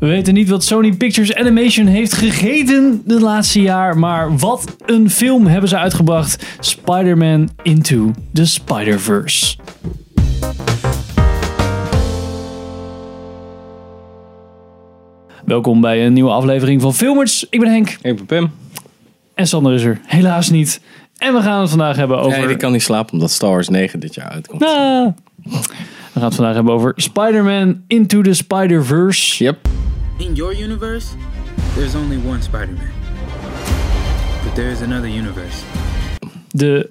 We weten niet wat Sony Pictures Animation heeft gegeten de laatste jaar, maar wat een film hebben ze uitgebracht. Spider-Man Into the Spider-Verse. Welkom bij een nieuwe aflevering van Filmers. Ik ben Henk Ik ben Pim. en Sander is er helaas niet. En we gaan het vandaag hebben over... Nee, ik kan niet slapen omdat Star Wars 9 dit jaar uitkomt. Ah. We gaan het vandaag hebben over Spider-Man Into the Spider-Verse. Yep. In your universe, there's only one Spider-Man. But there is another universe. De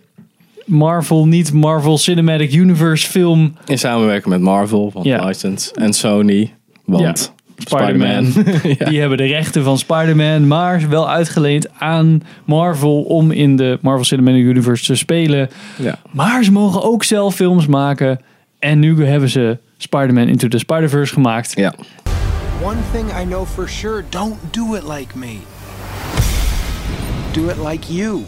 Marvel, niet Marvel Cinematic Universe film In samenwerking met Marvel, want Ja. license. En Sony, want Spider-Man. Ja. Die hebben de rechten van Spider-Man, maar wel uitgeleend aan Marvel om in de Marvel Cinematic Universe te spelen. ja. Maar ze mogen ook zelf films maken. En nu hebben ze Spider-Man Into the Spider-Verse gemaakt. Ja. One thing I know for sure don't do it like me. Do it like you.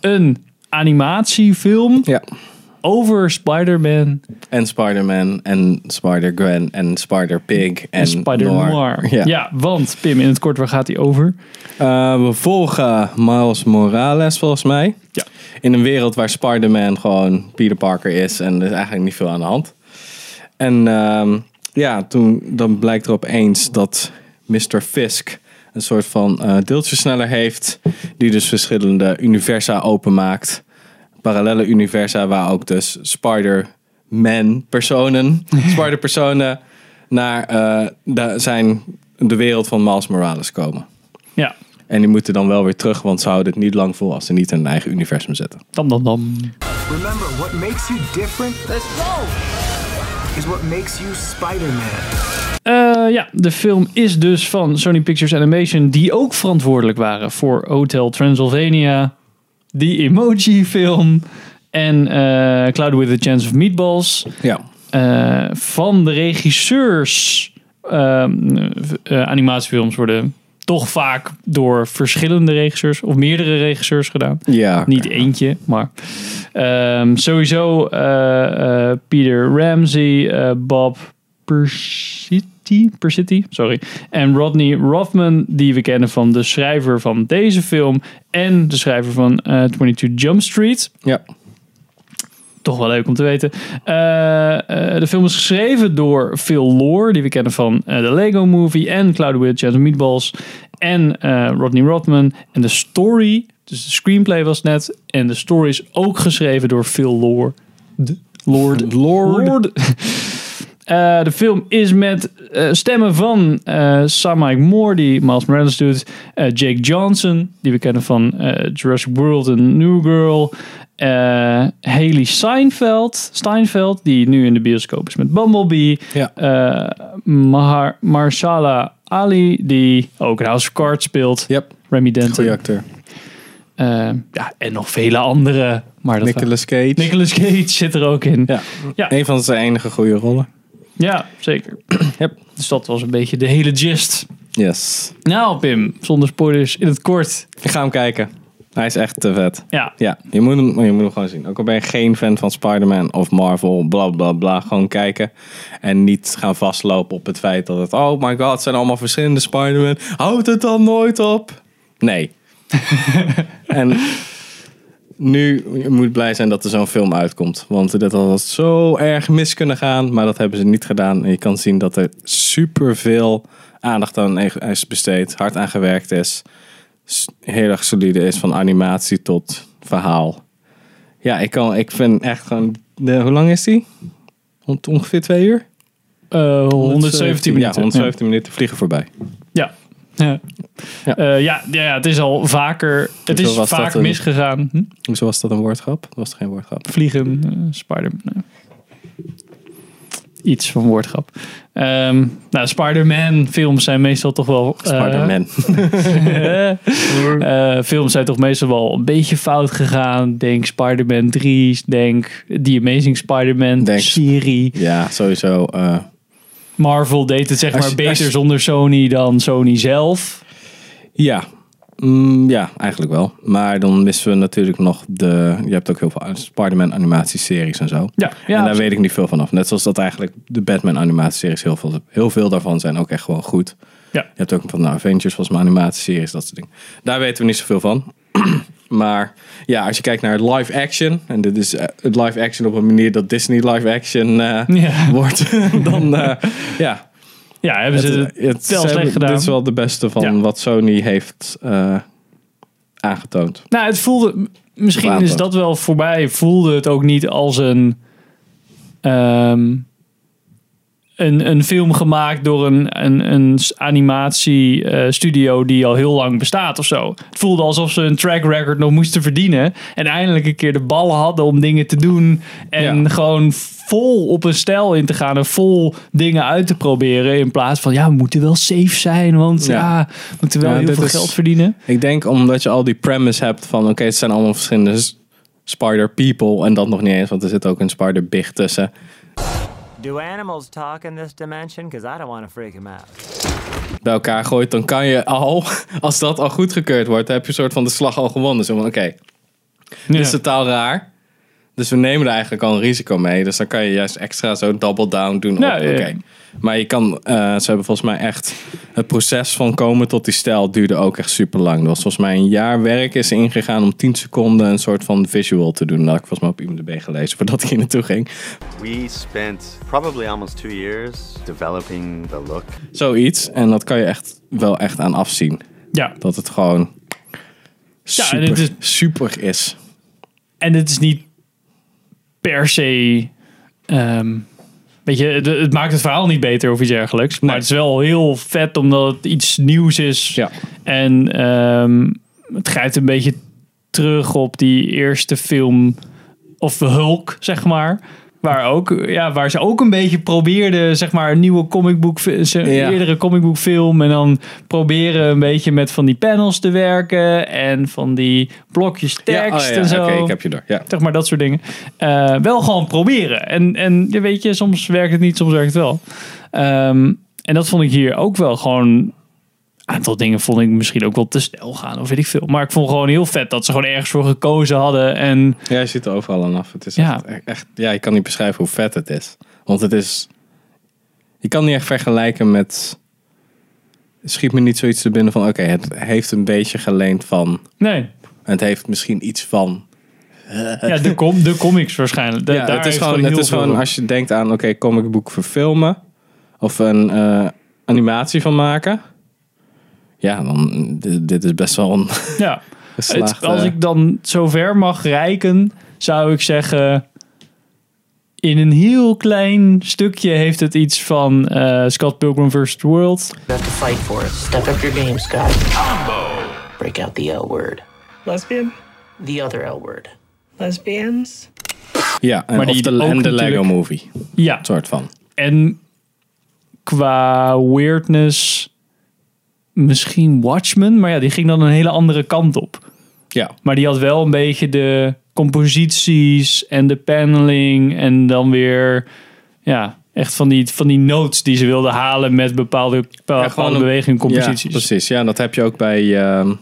Een animatiefilm Ja. over Spider-Man En Spider-Man en Spider-Gwen en Spider-Pig en, en Spider-Noir. Ja. Ja. want Pim, in het kort, waar gaat hij over? Eh, we volgen Miles Morales volgens mij. Ja. In een wereld waar Spider-Man gewoon Peter Parker is en er is eigenlijk niet veel aan de hand. En ehm, ja, toen dan blijkt er opeens dat Mr. Fisk een soort van eh deeltjesversneller heeft. Die dus verschillende universa openmaakt. Parallele universa waar ook dus Spider-Man personen, Spider-personen naar eh, de, zijn, de wereld van Miles Morales komen. Ja, En die moeten dan wel weer terug, want ze houden het niet lang vol als ze niet in hun eigen universum zetten. dam dam dam. Remember, what makes you different? Let's go! Is what makes you Spider-Man. Eh, ja, de film is dus van Sony Pictures Animation, die ook verantwoordelijk waren voor Hotel Transylvania, die emoji-film en eh Cloud with a Chance of Meatballs. Ja. Eh, van de regisseurs. ehm, eh, animatiefilms worden toch vaak door verschillende regisseurs of meerdere regisseurs gedaan. Ja. Niet eentje, maar ehm, sowieso eh, eh, Peter Ramsey, eh, Bob Persitti, Persitti, sorry, en Rodney Rothman, die we kennen van de schrijver van deze film en de schrijver van eh 22 Jump Street Ja. Toch wel leuk om te weten. Eh, eh, de film is geschreven door Phil Lore, die we kennen van eh, de Lego Movie en Cloudy with Jazz Meatballs. En Rodney Rodman. En de story, dus de screenplay was net. En de story is ook geschreven door Phil Lore. De, Lord. Lord. Eh, de film is met eh, stemmen van eh Sam Mike Moore, die Miles Morales doet. Jake Johnson, die we kennen van Jurassic World en New Girl. Haley Steinfeld, Steinfeld, die nu in de bioscoop is met Bumblebee. Ja. Mahar, Marshala Ali, die ook in House of Cards speelt. Yep. Remy Denton. Goeie acteur. Ja, en nog vele andere. Maar dat Nicolas Cage. Nicolas Cage zit er ook in. Ja. Ja. Een van zijn enige goede rollen. Ja, zeker. Yep. Dus dat was een beetje de hele gist. Yes. Nou, Pim, zonder spoilers in het kort. Ik ga hem kijken. Hij is echt te vet. Ja, Ja, je moet hem, je moet hem gewoon zien. Ook al ben je geen fan van Spider-Man of Marvel, bla bla bla. Gewoon kijken. En niet gaan vastlopen op het feit dat het... Oh my god, het zijn allemaal verschillende Spider-Man. Houd het dan nooit op? Nee. en nu moet blij zijn dat er zo'n film uitkomt. Want dat had zo erg mis kunnen gaan. Maar dat hebben ze niet gedaan. En je kan zien dat er superveel aandacht aan is besteed. Hard aan gewerkt is. Heel erg solide is. Van animatie tot verhaal. Ja, ik, kan, ik vind echt gewoon... De, hoe lang is die? Ongeveer twee uur? eh 117 Ja, minuten. 117 minuten vliegen voorbij. Ja. Eh, ja, ja, ja, het is al vaker. Het Hoezo is vaak een- misgegaan. Hm? Hoezo was dat een woordgrap? Dat was geen woordgrap. Vliegen, eh, Spider-Man. nee. Iets van woordgrap. Ehm, nou, Spider-Man films zijn meestal toch wel... eh, Spider-Man. films zijn toch meestal wel een beetje fout gegaan. Denk Spider-Man 3, denk The Amazing Spider-Man serie. ja, sowieso. Marvel deed het zeg maar beter als zonder Sony dan Sony zelf. ja, Mm, ja, eigenlijk wel. Maar dan missen we natuurlijk nog de... Je hebt ook heel veel Spider-Man animatieseries en zo. Ja, ja en daar weet ik niet veel van af. Net zoals dat eigenlijk de Batman animatieseries heel veel, heel veel daarvan zijn ook echt gewoon goed. Ja. Je hebt ook van de Avengers volgens mij animatieseries, dat soort dingen. Daar weten we niet zoveel van. maar ja, als je kijkt naar live action, en dit is eh, het live action op een manier dat Disney live action eh, Ja. wordt, dan eh, ja. Ja, hebben ze het, het- wel slecht gedaan. Dit is wel de beste van Ja. wat Sony heeft aangetoond. Nou, het voelde. Misschien is dat wel voorbij. Voelde het ook niet als een. ehm, een, een film gemaakt door een, een, een animatiestudio die al heel lang bestaat of zo. Het voelde alsof ze een track record nog moesten verdienen. En eindelijk een keer de ballen hadden om dingen te doen. En Ja. gewoon vol op een stijl in te gaan. En vol dingen uit te proberen. In plaats van, ja, we moeten wel safe zijn. Want ja, Ja. we moeten wel Ja, heel veel is- geld verdienen. Ik denk omdat je al die premise hebt van oké, het zijn allemaal verschillende spider people en dat nog niet eens, want er zit ook een spider big tussen. Do animals talk in this dimension? Because I don't want to freak them out. Bij elkaar gooit, dan kan je al, als dat al goedgekeurd wordt, heb je een soort van de slag al gewonnen. Zo van oké, dit is totaal raar. Dus we nemen er eigenlijk al een risico mee. Dus dan kan je juist extra zo double down doen. Ja, op, ja, ja. oké. Maar je kan, eh, ze hebben volgens mij echt, het proces van komen tot die stijl duurde ook echt super lang. Er was volgens mij een jaar werk is ingegaan om 10 seconden een soort van visual te doen. Dat had ik volgens mij op IMDb gelezen voordat ik hier naartoe ging. We spent probably almost two years developing the look. Zoiets. En dat kan je echt wel echt aan afzien. Ja, Dat het gewoon super, en het is- super is. En het is niet per se. ehm, weet je, het, het maakt het verhaal niet beter of iets dergelijks. Maar Nee. het is wel heel vet omdat het iets nieuws is. Ja. En ehm, het grijpt een beetje terug op die eerste film. Of Hulk, zeg maar. Waar, ook, ja, waar ze ook een beetje probeerden, zeg maar, een nieuwe comicboek, Ja. eerdere comicboekfilm. En dan proberen een beetje met van die panels te werken. En van die blokjes tekst oh en zo. Oké, ik heb je door. Ja. Zeg maar dat soort dingen. Eh, wel gewoon proberen. En, en je weet je, soms werkt het niet, soms werkt het wel. Ehm, en dat vond ik hier ook wel gewoon. Aantal dingen vond ik misschien ook wel te snel gaan, of weet ik veel. Maar ik vond gewoon heel vet dat ze gewoon ergens voor gekozen hadden. En Ja, je ziet er overal aan af. Het is Ja. echt, echt, ja, je kan niet beschrijven hoe vet het is. Want het is, je kan niet echt vergelijken met, schiet me niet zoiets te binnen van, oké, het heeft een beetje geleend van, nee, het heeft misschien iets van. ja, de, com de comics waarschijnlijk. Ja, daar het is gewoon, het is gewoon als je denkt aan, oké, comicboek verfilmen of een eh, animatie van maken. Ja, dan dit, dit is best wel een Ja. geslaagd. Het, als ik dan zover mag reiken, zou ik zeggen. In een heel klein stukje heeft het iets van eh, Scott Pilgrim vs. The World. You have to fight for it. Step up your game, Scott. Break out the L word. Lesbian? The other L word. Lesbians? ja, en, maar of die de, en de Lego Movie, Ja, soort van. en qua weirdness misschien Watchmen, maar ja, die ging dan een hele andere kant op. Ja, Maar die had wel een beetje de composities en de paneling en dan weer, ja, echt van die, van die notes die ze wilden halen met bepaalde, bepaalde, Ja, een- bewegingen en composities. Ja, precies. Ja, dat heb je ook bij ehm,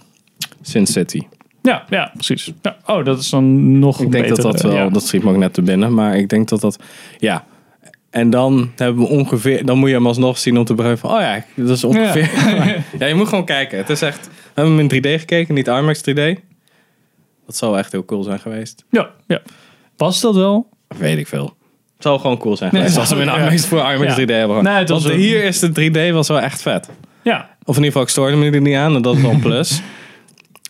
Sin City. Ja, ja, precies. Ja, oh, dat is dan nog Ik denk dat dat wel, ja. dat schiet me ook net te binnen, maar ik denk dat dat, ja. En dan hebben we ongeveer, dan moet je hem alsnog zien om te begrijpen van, oh ja, dat is ongeveer. Ja, je moet gewoon kijken. Het is echt, we hebben hem in 3D gekeken, niet IMAX 3D. Dat zou echt heel cool zijn geweest. Ja, ja. Past dat wel? Weet ik veel. Het zou gewoon cool zijn geweest als we hem in Ja. IMAX voor IMAX Ja. 3D hebben gehad. Nee, het was Want een- hier is de 3D was wel echt vet. Ja. Of in ieder geval, ik stoorde me er niet aan. En dat is wel een plus.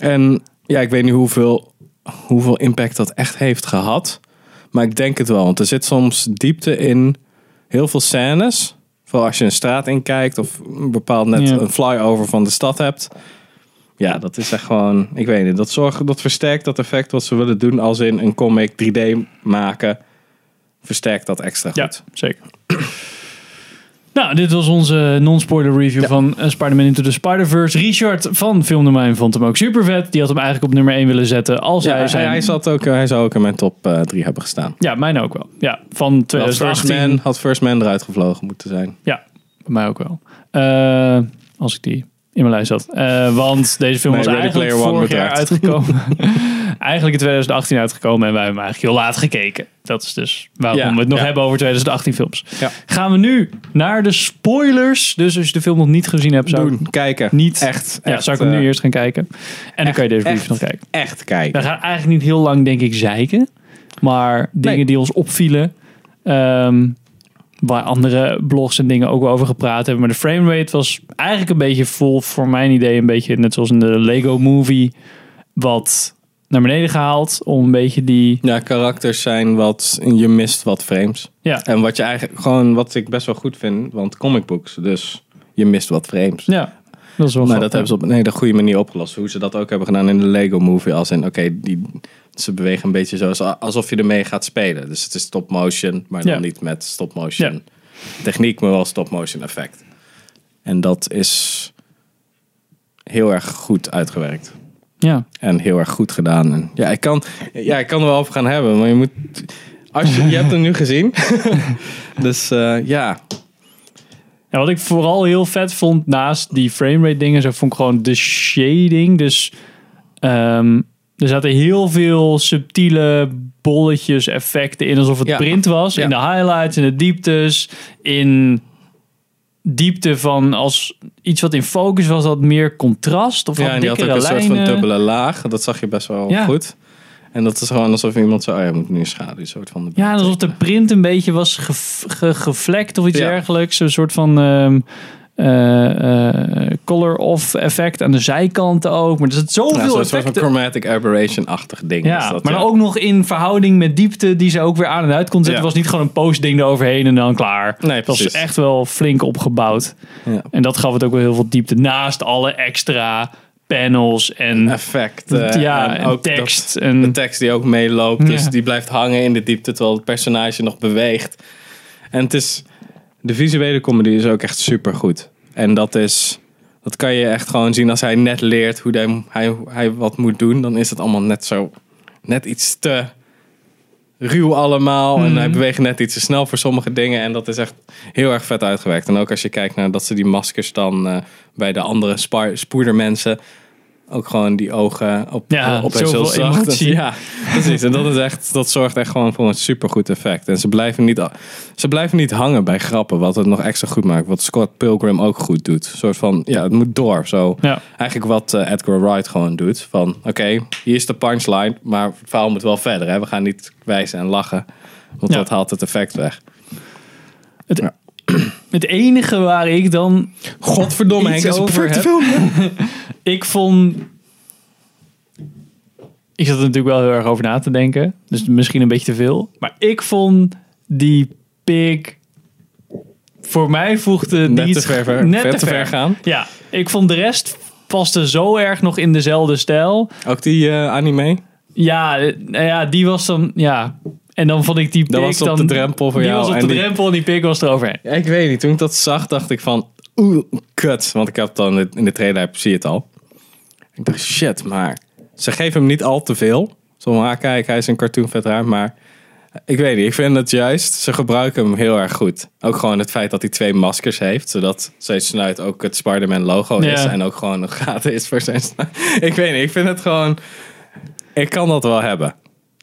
en ja, ik weet niet hoeveel, hoeveel impact dat echt heeft gehad. Maar ik denk het wel. Want er zit soms diepte in heel veel scènes. Vooral als je een straat inkijkt. Of een bepaald net Ja. een flyover van de stad hebt. Ja, dat is echt gewoon... Ik weet niet. Dat, zorgt, dat versterkt dat effect wat ze willen doen. Als in een comic 3D maken. Versterkt dat extra Ja, goed. zeker. Nou, dit was onze non-spoiler review van eh, Spider-Man Into the Spider-Verse. Richard van Filmdomein vond hem ook super vet. Die had hem eigenlijk op nummer 1 willen zetten. Als Ja, hij zijn... hij, zat ook, hij zou ook in mijn top 3 hebben gestaan. Ja, mijn ook wel. Ja, van Had First, 2018. Man, had First Man eruit gevlogen moeten zijn. Ja, bij mij ook wel. Eh, als ik die in mijn lijst zat. Eh, want deze film Nee, was eigenlijk vorig jaar uitgekomen. eigenlijk in 2018 uitgekomen en wij hebben hem eigenlijk heel laat gekeken. Dat is dus waarom Ja, we het nog ja. hebben over 2018 films. Ja. Gaan we nu naar de spoilers. Dus als je de film nog niet gezien hebt, zou ik Doen, kijken. niet... Echt. ja, echt, zou ik hem nu eh, eerst gaan kijken. En dan kan je deze review echt, nog kijken. Echt kijken. We gaan eigenlijk niet heel lang, denk ik, zeiken. Maar dingen die ons opvielen. ehm, waar andere blogs en dingen ook wel over gepraat hebben. Maar de framerate was eigenlijk een beetje vol, voor mijn idee, een beetje net zoals in de Lego Movie. Wat naar beneden gehaald. Om een beetje die. Ja, karakters zijn wat, je mist wat frames. Ja, En wat je eigenlijk, gewoon wat ik best wel goed vind, want comic books, dus je mist wat frames. ja dat is wel Maar grappig. dat hebben ze op een hele goede manier opgelost. Hoe ze dat ook hebben gedaan in de Lego Movie. Als in, oké, die ze bewegen een beetje zo als- alsof je ermee gaat spelen. Dus het is stop motion, maar dan Ja. niet met stop motion Ja. techniek, maar wel stop motion effect. En dat is heel erg goed uitgewerkt. Ja. En heel erg goed gedaan. En ja, ik kan, ja, ik kan er wel over gaan hebben, maar je moet. Als je, je hebt hem nu gezien. dus eh, ja. Ja, wat ik vooral heel vet vond naast die framerate dingen, zo vond ik gewoon de shading. Dus ehm, er zaten heel veel subtiele bolletjes, effecten in, alsof het Ja. print was. Ja. In de highlights, in de dieptes, in diepte van als iets wat in focus was, dat meer contrast of Ja, en die had ook een soort van dubbele laag. Dat zag je best wel Ja. goed. En dat is gewoon alsof iemand zo, oh ja, moet nu een schaduw soort van. Ja, alsof de print een beetje was ge- ge- gevlekt of iets dergelijks. Een soort van ehm, eh, eh, color-off effect aan de zijkanten ook. Maar er zit zoveel Ja, zo'n soort van effecten. chromatic aberration-achtig ding. Ja, is dat, maar ja. ook nog in verhouding met diepte die ze ook weer aan en uit kon zetten. Ja. was niet gewoon een postding eroverheen en dan klaar. Nee, Het was echt wel flink opgebouwd. Ja. En dat gaf het ook wel heel veel diepte. Naast alle extra panels en Effect. eh, ja, en ook tekst. dat- en, de tekst die ook meeloopt. Dus die blijft hangen in de diepte terwijl het personage nog beweegt. En het is. De visuele comedy is ook echt super goed. En dat is. Dat kan je echt gewoon zien als hij net leert hoe hij, hij, hij wat moet doen. Dan is het allemaal net zo. Net iets te ruw allemaal. En hij beweegt net iets te snel voor sommige dingen. En dat is echt heel erg vet uitgewerkt. En ook als je kijkt naar dat ze die maskers dan eh, bij de andere spoedermensen. Ook gewoon die ogen op, Ja, op zoveel emotie. Ja, precies. En dat is echt, dat zorgt echt gewoon voor een supergoed effect. En ze blijven niet, ze blijven niet hangen bij grappen, wat het nog extra goed maakt. Wat Scott Pilgrim ook goed doet. Een soort van, ja, het moet door. Zo. Ja. Eigenlijk wat eh, Edgar Wright gewoon doet. Van, oké, hier is de punchline, maar het verhaal moet wel verder. Hè? We gaan niet wijzen en lachen, want Ja. dat haalt het effect weg. het, Ja. het enige waar ik dan Godverdomme, Henk, dat is een perfecte heb. film. Ik vond. Ik zat er natuurlijk wel heel erg over na te denken. Dus misschien een beetje te veel. Maar ik vond die pig. Voor mij voegde die Net te iets- ver, ver- net ver te ver gaan. Ja, ik vond de rest paste zo erg nog in dezelfde stijl. Ook die eh, anime? Ja, eh, nou ja, die was dan. Ja. En dan vond ik die pig Dat was op dan, de drempel voor die jou. was op en de die- drempel en die pig was eroverheen. Ja, ik weet niet. Toen ik dat zag, dacht ik van... Oeh, kut. Want ik heb dan in de trailer, zie je het al. Ik dacht, shit, maar... Ze geven hem niet al te veel. Zo, maar kijk, hij is een cartoon vet raar. Maar ik weet niet, ik vind het juist... Ze gebruiken hem heel erg goed. Ook gewoon het feit dat hij twee maskers heeft. Zodat zijn snuit ook het Spider-Man logo is. En ook gewoon een gaten is voor zijn snuit. Ik weet niet, ik vind het gewoon... Ik kan dat wel hebben.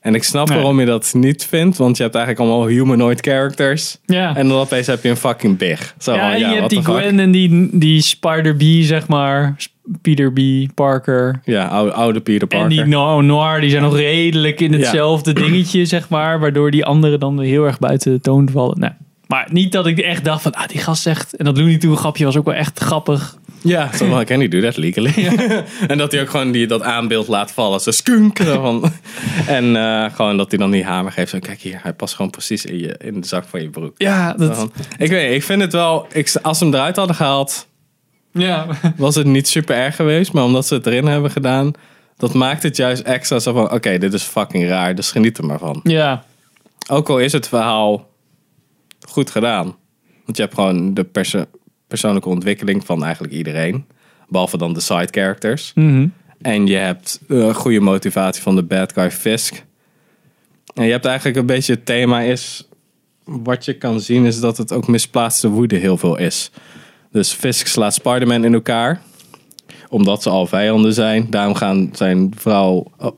En ik snap Nee. waarom je dat niet vindt. Want je hebt eigenlijk allemaal humanoid characters. Ja. En dan opeens heb je een fucking big. Zo, ja, van, en je ja, hebt die? Gwen en die, die Spider-B, zeg maar. Peter B. Parker. Ja, oude, oude Peter Parker. En die no Noir, die zijn nog redelijk in hetzelfde dingetje, zeg maar. Waardoor die anderen dan weer heel erg buiten de toon vallen. Nou, maar niet dat ik echt dacht van, ah, die gast zegt... En dat Looney Tunes grapje was ook wel echt grappig. Ja, zo van, can you do that legally? en dat hij ook gewoon die, dat aanbeeld laat vallen. Zo skunk. Van. en eh, gewoon dat hij dan die hamer geeft. Zo, kijk hier, hij past gewoon precies in, je, in de zak van je broek. Ja, dat... van, ik weet ik vind het wel... Ik, als ze hem eruit hadden gehaald, Ja. was het niet super erg geweest. Maar omdat ze het erin hebben gedaan, dat maakt het juist extra zo van... Oké, dit is fucking raar, dus geniet er maar van. ja. Ook al is het verhaal goed gedaan. Want je hebt gewoon de perso- persoonlijke ontwikkeling van eigenlijk iedereen. Behalve dan de side characters. Mhm. En je hebt een goede motivatie van de bad guy Fisk. En je hebt eigenlijk een beetje het thema is... Wat je kan zien is dat het ook misplaatste woede heel veel is. Dus Fisk slaat Spider-Man in elkaar. omdat ze al vijanden zijn. Daarom gaan zijn vrouw, oh,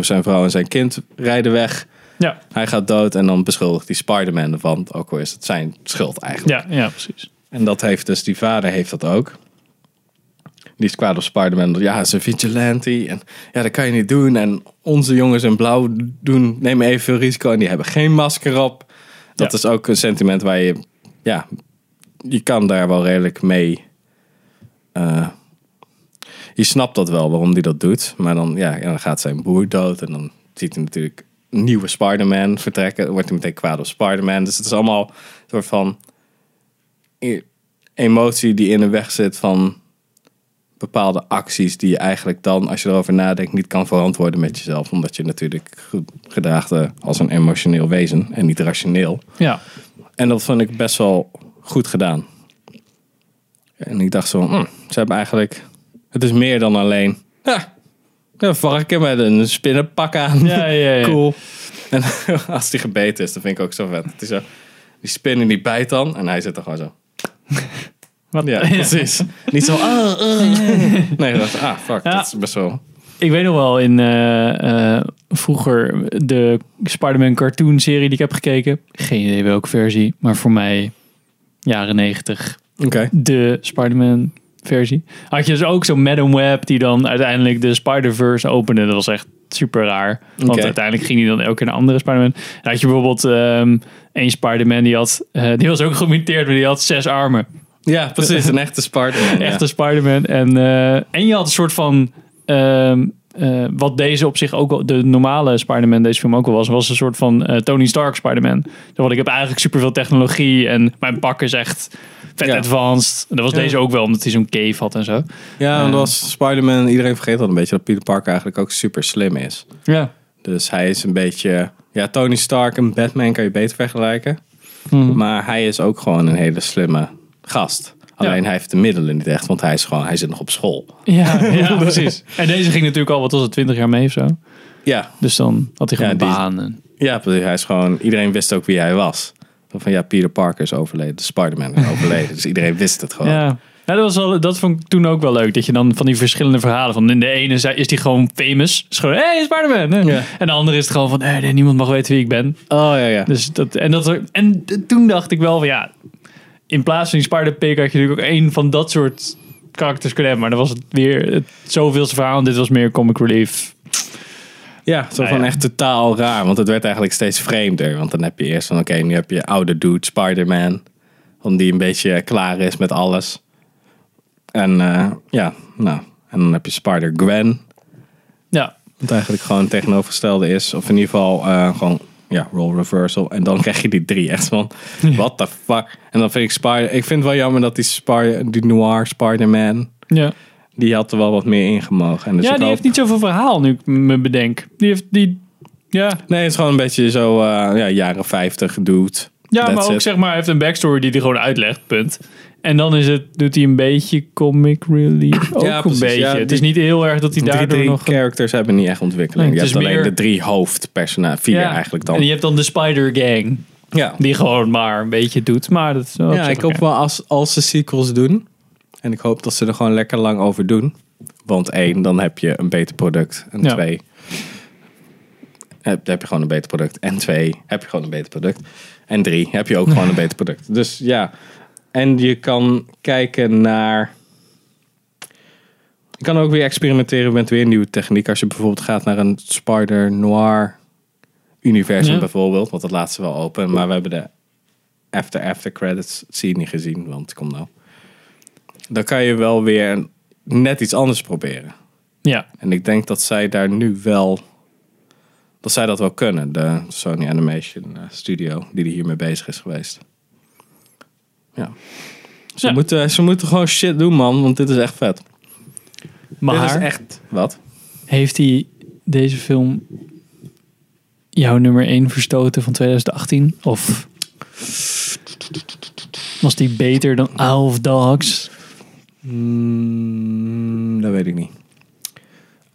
zijn vrouw en zijn kind rijden weg. Ja, Hij gaat dood en dan beschuldigt hij Spider-Man ervan. Ook al is het zijn schuld eigenlijk. ja, ja precies. En dat heeft dus, die vader heeft dat ook. Die is kwaad op Spider-Man. Ja, hij is een vigilante. En ja, dat kan je niet doen. En onze jongens in blauw doen, nemen evenveel risico. En die hebben geen masker op. Dat Ja. is ook een sentiment waar je, ja, je kan daar wel redelijk mee. eh, je snapt dat wel waarom hij dat doet. Maar dan, ja, dan gaat zijn broer dood. En dan ziet hij natuurlijk nieuwe Spider-Man vertrekken. Dan wordt hij meteen kwaad op Spider-Man. Dus het is allemaal een soort van e- emotie die in de weg zit van bepaalde acties die je eigenlijk dan, als je erover nadenkt, niet kan verantwoorden met jezelf. Omdat je natuurlijk ge- gedraagt eh, als een emotioneel wezen en niet rationeel. Ja, En dat vond ik best wel goed gedaan. En ik dacht zo, hm, ze hebben eigenlijk, het is meer dan alleen, ja, een varken met een spinnenpak aan. ja, ja. ja. Cool. En als die gebeten is, dan vind ik ook zo vet. Het is zo, die spinnen die bijt dan en hij zit er gewoon zo. Wat? Ja, precies. Niet zo, ah, ah. Nee, dat is, ah, fuck, Ja. dat is best wel... Ik weet nog wel in eh, eh, vroeger de Spider-Man cartoon serie die ik heb gekeken. Geen idee welke versie, maar voor mij jaren negentig Oké. de Spider-Man versie. Had je dus ook zo'n Madam Web die dan uiteindelijk de Spider-Verse opende. Dat was echt super raar. Want uiteindelijk ging hij dan elke keer naar een andere Spider-Man. Dan had je bijvoorbeeld ehm een Spider-Man die had, eh, die was ook gemuteerd, maar die had zes armen. Ja, precies. Een echte Spider-Man. ja. Echte Spider-Man. En, eh, en je had een soort van. ehm, eh, wat deze op zich ook wel, de normale Spider-Man, deze film ook wel was, was een soort van Tony Stark Spider-Man. Dus Want ik heb eigenlijk superveel technologie en mijn pak is echt vet Ja. advanced. En dat was Ja. deze ook wel, omdat hij zo'n cave had en zo. Ja, dat was Spider-Man. Iedereen vergeet dat een beetje dat Peter Parker eigenlijk ook super slim is. Ja. Dus hij is een beetje. Ja, Tony Stark en Batman kan je beter vergelijken. Mhm. Maar hij is ook gewoon een hele slimme gast. Alleen Ja. hij heeft de middelen niet echt, want hij, is gewoon, hij zit nog op school. Ja, ja, precies. En deze ging natuurlijk al, wat was het, 20 jaar mee of zo. Ja, Dus dan had hij gewoon Ja, die- baan. En, ja precies. hij is gewoon. Iedereen wist ook wie hij was. Van ja, Peter Parker is overleden, de Spider-Man is overleden. dus iedereen wist het gewoon. ja. Ja, dat, was wel, dat vond ik toen ook wel leuk. Dat je dan van die verschillende verhalen. Van in de ene is die gewoon famous. Is gewoon, hey, Spider-Man. Ja. En de andere is het gewoon van, hey, nee, niemand mag weten wie ik ben. Oh ja, ja. Dus dat, en, dat, en toen dacht ik wel van, ja, in plaats van die Spider-Pig had je natuurlijk ook één van dat soort karakters kunnen hebben. Maar dan was het weer het zoveelste verhaal. En dit was meer comic relief. Ja, zo Nou van ja. echt totaal raar. Want het werd eigenlijk steeds vreemder. Want dan heb je eerst van, oké, nu heb je oude dude Spider-Man. Die een beetje klaar is met alles. En eh, ja, nou. En dan heb je Spider-Gwen. Ja, Wat eigenlijk gewoon tegenovergestelde is. Of in ieder geval eh, gewoon, ja, role reversal. En dan krijg je die drie echt van, what the fuck. En dan vind ik Spider... Ik vind het wel jammer dat die, Spider, die noir Spider-Man... ja. Die had er wel wat meer ingemogen. En dus ja die hoop- heeft niet zoveel verhaal nu ik me bedenk. Die heeft die... Ja, Nee, het is gewoon een beetje zo eh, ja, jaren 50 dude. ja That's maar ook it. zeg maar, heeft een backstory die hij gewoon uitlegt, punt. En dan is het, doet hij een beetje comic relief. Ook Ja, een precies. beetje. Ja, het is niet heel erg dat hij Die daardoor drie nog... characters hebben niet echt ontwikkeling. Nee, je hebt alleen meer- de drie hoofdpersonages. Vier Ja. eigenlijk dan. En je hebt dan de Spider Gang. ja, Die gewoon maar een beetje doet. Maar dat is ja ik hoop wel als, als ze sequels doen. En ik hoop dat ze er gewoon lekker lang over doen. Want één, dan heb je een beter product. En Ja. twee, heb, heb je gewoon een beter product. En twee, heb je gewoon een beter product. En drie, heb je ook gewoon een beter product. Dus ja, en je kan kijken naar... Je kan ook weer experimenteren met weer nieuwe techniek. Als je bijvoorbeeld gaat naar een Spider Noir universum Ja. bijvoorbeeld. Want dat laat ze wel open. Maar we hebben de after after credits scene niet gezien. Want kom nou. Dan kan je wel weer net iets anders proberen. Ja, En ik denk dat zij daar nu wel... Dat zij dat wel kunnen. De Sony Animation eh, Studio. Die er hiermee bezig is geweest. Ja. Ze, Ja. Moeten, ze moeten gewoon shit doen man. Want dit is echt vet. maar Dit is echt... Wat? heeft hij deze film jouw nummer 1 verstoten van 2018? Of was die beter dan Isle of Dogs? Mm, dat weet ik niet.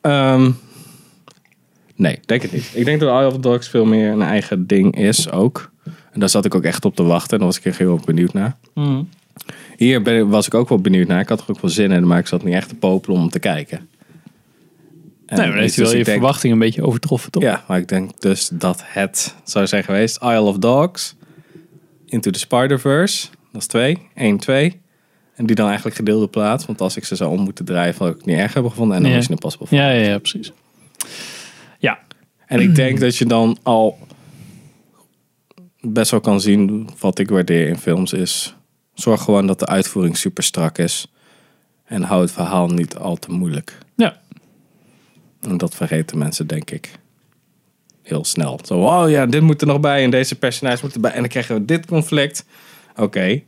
Ehm, nee, denk het niet. Ik denk dat Isle of Dogs veel meer een eigen ding is ook. En daar zat ik ook echt op te wachten. En daar was ik echt heel benieuwd naar. Hier ben, was ik ook wel benieuwd naar. Ik had er ook wel zin in, maar ik zat niet echt te popelen om te kijken. En Nee, maar heeft dus wel je denk- verwachting een beetje overtroffen, toch? Ja, maar ik denk dus dat het zou zijn geweest Isle of Dogs, Into the Spider-Verse, dat is twee, 1, 2. En die dan eigenlijk gedeelde plaats, want als ik ze zou om moeten draaien, had ik het niet erg hebben gevonden. En dan Ja. is het Impossible Five. Ja, ja, ja, precies. Ja, En ik denk dat je dan al best wel kan zien wat ik waardeer in films is. Zorg gewoon dat de uitvoering super strak is. En hou het verhaal niet al te moeilijk. ja. En dat vergeten mensen, denk ik. Heel snel. Zo, oh ja, dit moet er nog bij en deze personage moet erbij. En dan krijgen we dit conflict. Oké.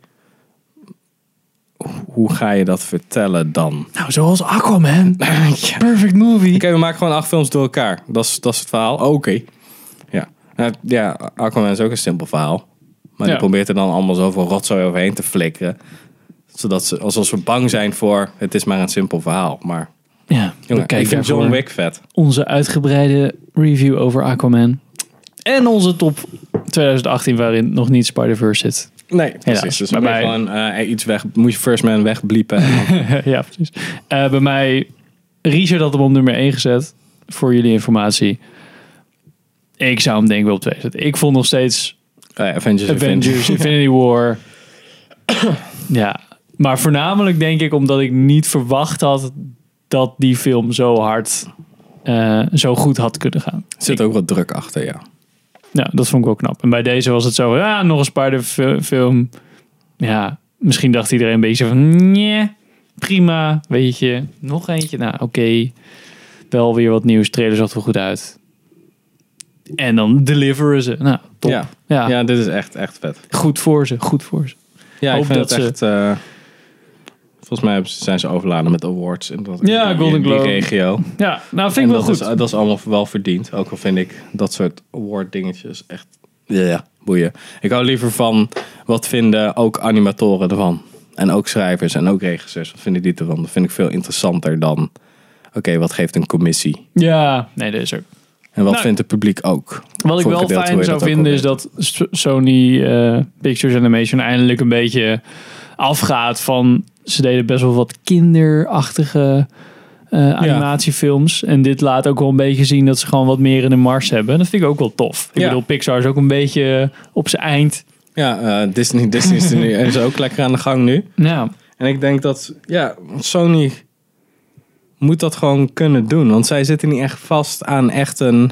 Hoe ga je dat vertellen dan? Nou, zoals Aquaman. ja. Perfect movie. Oké, we maken gewoon acht films door elkaar. Dat is, dat is het verhaal. Oké. Ja. Nou, ja, Aquaman is ook een simpel verhaal. Maar Ja. die probeert er dan allemaal zoveel rotzooi overheen te flikkeren. Zodat ze, alsof ze bang zijn voor, het is maar een simpel verhaal. Maar Ja, jongen, ik vind John Wick vet. onze uitgebreide review over Aquaman. En onze top 2018 waarin nog niet Spider-Verse zit. Nee, precies. Dus Bij mij- gewoon eh, iets weg, moet je First Man wegbliepen. Ja, precies. Eh, bij mij, Richard had hem op nummer 1 gezet. Voor jullie informatie. Ik zou hem denk ik wel op 2 zetten. Ik vond nog steeds eh, Avengers, Avengers, Infinity War. ja, maar voornamelijk denk ik omdat ik niet verwacht had dat die film zo hard, zo goed had kunnen gaan. Er zit ook wat druk achter, ja. Ja, dat vond ik wel knap. En bij deze was het zo, ja, nog een Spider-film. Ja, misschien dacht iedereen een beetje van, nee, prima, weet je. Nog eentje, nou oké. Wel weer wat nieuws, trailer zag er wel goed uit. En dan deliveren ze. Nou, top. Ja. Ja, ja, dit is echt, echt vet. goed voor ze, goed voor ze. Ja, Hoop ik vind dat het ze- echt... volgens mij zijn ze overladen met awards. In dat, Ja, Golden in die Globe. regio. Ja, nou vind En ik wel dat goed. Is, dat is allemaal wel verdiend. Ook al vind ik dat soort award dingetjes echt... Ja, boeien. Ik hou liever van wat vinden ook animatoren ervan. En ook schrijvers en ook regisseurs. Wat vinden die ervan? Dat vind ik veel interessanter dan... Oké, wat geeft een commissie? Ja, nee, dat is ook. En wat Nou, vindt het publiek ook? Wat ik wel fijn zou vinden is dat Sony eh, Pictures Animation eindelijk een beetje afgaat van... Ze deden best wel wat kinderachtige eh, animatiefilms. En dit laat ook wel een beetje zien dat ze gewoon wat meer in de mars hebben. En dat vind ik ook wel tof. Ik Ja. bedoel, Pixar is ook een beetje op zijn eind. Ja, eh, Disney, Disney is, er nu, is ook lekker aan de gang nu. Nou, En ik denk dat, ja, Sony moet dat gewoon kunnen doen. Want zij zitten niet echt vast aan echt een...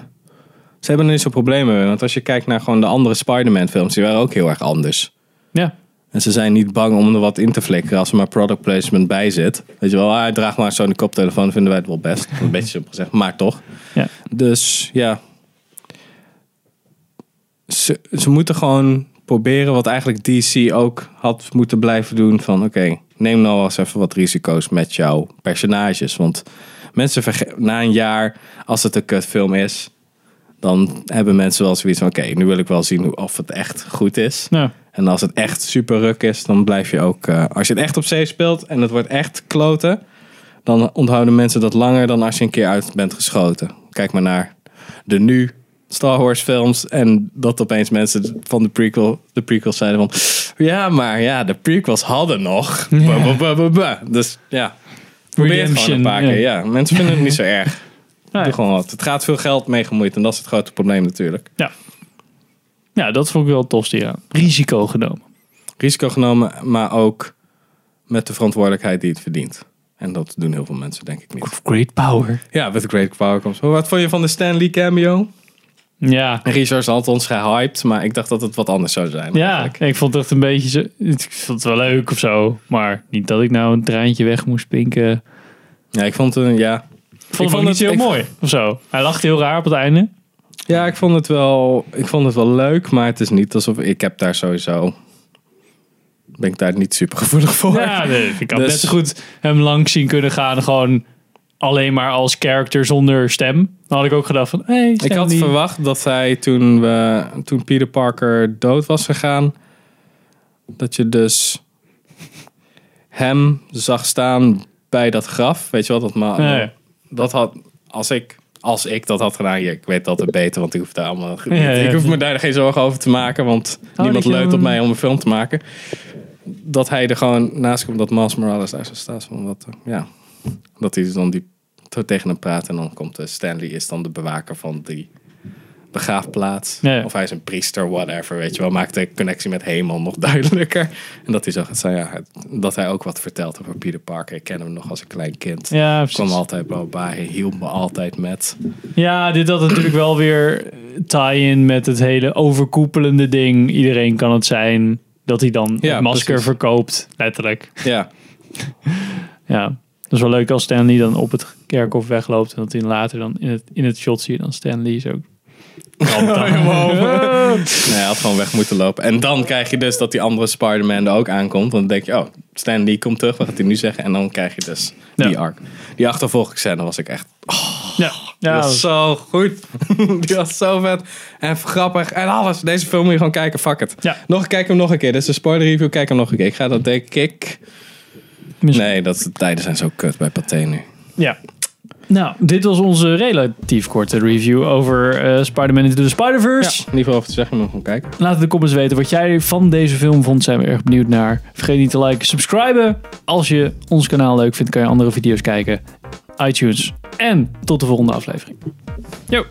Ze hebben er niet zo'n probleem mee. Want als je kijkt naar gewoon de andere Spider-Man films, die waren ook heel erg anders. ja. En ze zijn niet bang om er wat in te flikkeren als er maar product placement bij zit. Weet je wel, ah, draag maar zo'n koptelefoon, vinden wij het wel best. Een beetje simpel gezegd, maar toch. Ja. Dus ja. Ze, ze moeten gewoon proberen wat eigenlijk DC ook had moeten blijven doen. Van oké, neem nou eens even wat risico's met jouw personages. Want mensen na een jaar, als het een kutfilm is, dan hebben mensen wel zoiets van oké, nu wil ik wel zien hoe, of het echt goed is. Nou, En als het echt super ruk is, dan blijf je ook. eh, als je het echt op zee speelt en het wordt echt kloten, dan onthouden mensen dat langer dan als je een keer uit bent geschoten. Kijk maar naar de nu Star Wars films en dat opeens mensen van de prequel, de prequels zeiden van, ja, maar ja, de prequels hadden nog. Dus ja, probeer het gewoon een paar keer. Ja, mensen vinden het niet zo erg. Nee. Doe gewoon wat. Het gaat veel geld mee gemoeid en dat is het grote probleem natuurlijk. ja. Ja, dat vond ik wel het tofste, ja. Risico genomen. risico genomen, maar ook met de verantwoordelijkheid die het verdient. En dat doen heel veel mensen, denk ik niet. Great power. Ja, with great power comes. Wat vond je van de Stan Lee cameo? Ja, Richard had ons gehyped, maar ik dacht dat het wat anders zou zijn. Ja, eigenlijk. ik vond het echt een beetje zo. Ik vond het wel leuk of zo. Maar niet dat ik nou een treintje weg moest pinken. ja, ik vond het, ja. Ik vond het niet het- heel ik- mooi of zo. Hij lachte heel raar op het einde. Ja, ik vond het wel, ik vond het wel leuk, maar het is niet alsof ik heb daar sowieso, ben ik daar niet super gevoelig voor. Ja, nee, ik had Dus- net zo goed hem langs zien kunnen gaan. Gewoon alleen maar als character zonder stem. Dan had ik ook gedacht van, hey, Ik had verwacht dat hij toen, we, toen Peter Parker dood was gegaan, dat je dus hem zag staan bij dat graf. Weet je wat? Dat, ma Ja, ja. dat had, als ik, als ik dat had gedaan, ja, ik weet dat het beter, want ik hoef daar allemaal, Ja, ja. ik hoef me daar geen zorgen over te maken, want niemand dat je leunt op mij om een film te maken. dat hij er gewoon naast komt dat Miles Morales daar zo staat. Van wat, eh, ja, dat hij dan die, tegen hem praat. En dan komt eh, Stanley, is dan de bewaker van die begraafplaats. Ja, ja. Of hij is een priester, whatever. Weet je wel, maakt de connectie met hemel nog duidelijker. En dat hij zo gaat ja, dat hij ook wat vertelt over Peter Parker. Ik ken hem nog als een klein kind. Ja, Ik kwam precies. altijd wel bij, hij hielp me altijd met. Ja, dit had natuurlijk wel weer tie-in met het hele overkoepelende ding. Iedereen kan het zijn. Dat hij dan Ja, het masker precies. verkoopt, letterlijk. Ja, Ja, dat is wel leuk als Stanley dan op het kerkhof wegloopt. En dat hij later dan in het, in het shot zie je dan Stanley zo. Nee, hij had gewoon weg moeten lopen. En dan krijg je dus dat die andere Spider-Man er ook aankomt. Want dan denk je, oh, Stan Lee komt terug. Wat gaat hij nu zeggen? En dan krijg je dus die arc. Die achtervolgingsscène was ik echt... Ja, Die was zo goed. die was zo vet. En grappig. En alles. Deze film moet je gewoon kijken. Fuck it. Ja. Nog, kijk hem nog een keer. Dit is een spoiler review. Kijk hem nog een keer. Ik ga dat denk ik... Misschien- Nee, dat, de tijden zijn zo kut bij Pathé nu. Ja. Nou, dit was onze relatief korte review over eh, Spider-Man Into the Ja, Spider-Verse. niet veel over te zeggen. maar gewoon kijken. Laat in de comments weten wat jij van deze film vond. Zijn we erg benieuwd naar. Vergeet niet te liken, subscriben. Als je ons kanaal leuk vindt, kan je andere video's kijken. iTunes. En tot de volgende aflevering. Yo.